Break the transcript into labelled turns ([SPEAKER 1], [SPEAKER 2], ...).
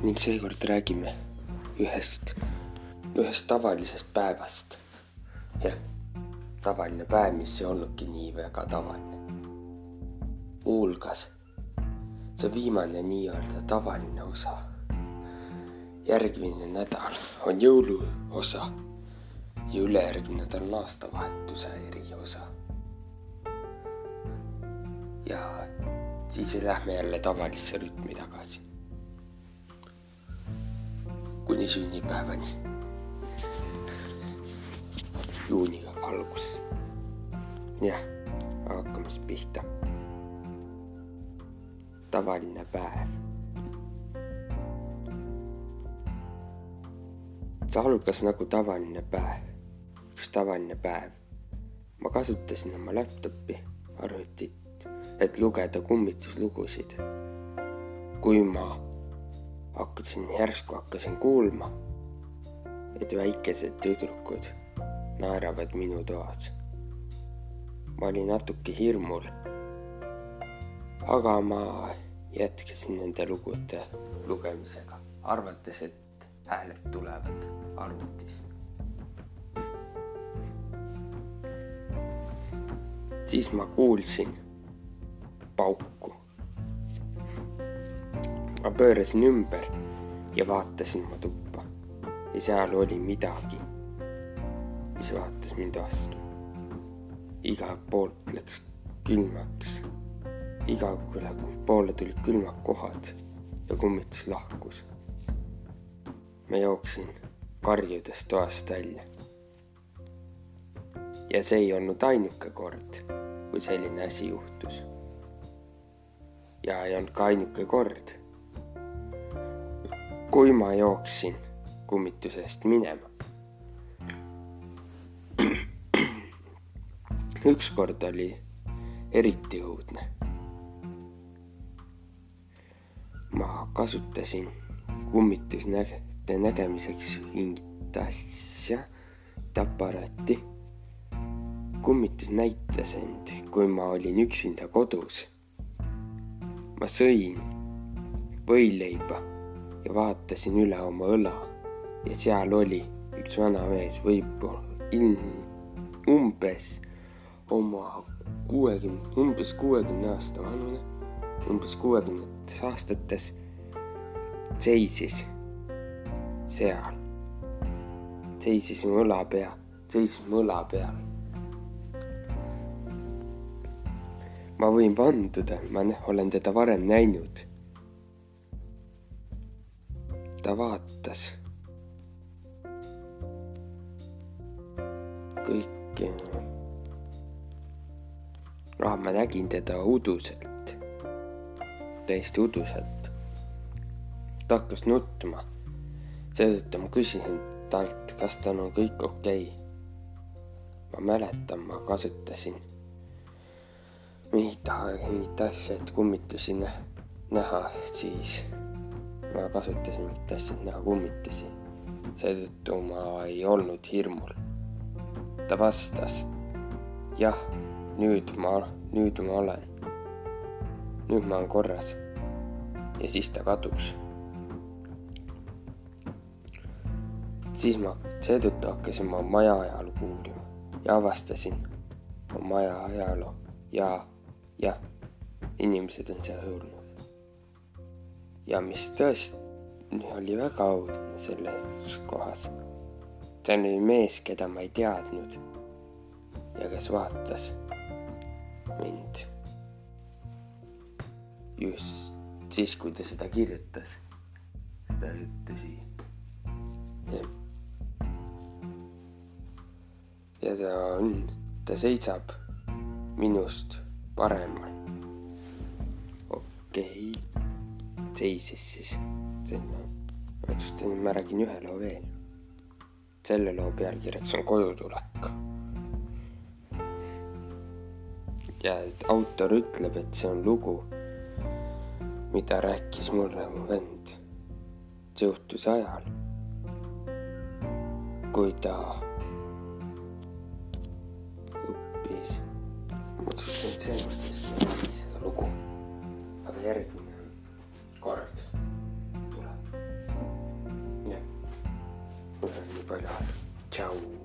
[SPEAKER 1] ning seekord räägime ühest, ühest tavalisest päevast. jah, tavaline päev, mis ei olnudki nii väga tavaline. muuhulgas see viimane nii-öelda tavaline osa. järgmine nädal on jõuluosa ja ülejärgmine nädal on aastavahetuse eriosa. ja siis lähme jälle tavalisse rütmi tagasi kuni sünnipäevani. juuni algus. jah, hakkame siis pihta. tavaline päev. see algas nagu tavaline päev, üks tavaline päev. ma kasutasin oma laptopi, arvutit, et lugeda kummituslugusid. kui ma hakkasin järsku hakkasin kuulma, et väikesed tüdrukud naeravad minu toas. ma olin natuke hirmul. aga ma jätkasin nende lugude lugemisega, arvates, et hääled tulevad arvutist. siis ma kuulsin pauku ma pöörasin ümber ja vaatasin oma tuppa ja seal oli midagi, mis vaatas mind vastu. igalt poolt läks külmaks, igale poole tulid külmad kohad ja kummitus lahkus. ma jooksin karjudes toast välja. ja see ei olnud ainuke kord, kui selline asi juhtus. ja ei olnud ka ainuke kord kui ma jooksin kummitusest minema. ükskord oli eriti õudne. ma kasutasin kummitusnägede nägemiseks mingit asja, aparaati. kummitus näitas end, kui ma olin üksinda kodus. ma sõin võileiba ja vaatasin üle oma õla. Ja seal oli üks vanamees, võib-olla ilm umbes oma kuuekümne, umbes kuuekümne aasta vanune, umbes kuuekümnendates aastates seisis seal, seisis mu õla pea, seisis mu õla peal. ma võin vanduda, ma olen teda varem näinud ta vaatas kõike. ah, ma nägin teda uduselt, täiesti uduselt. ta hakkas nutma. seetõttu ma küsisin talt, kas tal on kõik okei okay.. ma mäletan, ma kasutasin mingit, mingit asja, et kummitusi näha, siis ma kasutasin et näha kummitusi. seetõttu ma ei olnud hirmul. ta vastas, jah, nüüd ma, nüüd ma olen. nüüd ma olen korras. ja siis ta kadus. siis ma seetõttu hakkasin oma maja ajalugu uurima ja avastasin maja ajaloo ja jah, inimesed on seal surnud ja mis tõesti oli väga õudne selles kohas. see oli mees, keda ma ei teadnud ja kes vaatas mind just siis, kui ta seda kirjutas, seda ütlusi. ja ta on, ta seisab minust paremal. okei okay seisis siis sinna. ma otsustasin, et ma räägin ühe loo veel. selle loo pealkirjaks on Kojutulek. ja autor ütleb, et see on lugu, mida rääkis mulle mu vend. see juhtus ajal, kui ta õppis. ma otsustasin, et seekord ei saa seda lugu, aga järgmine vai. Tchau.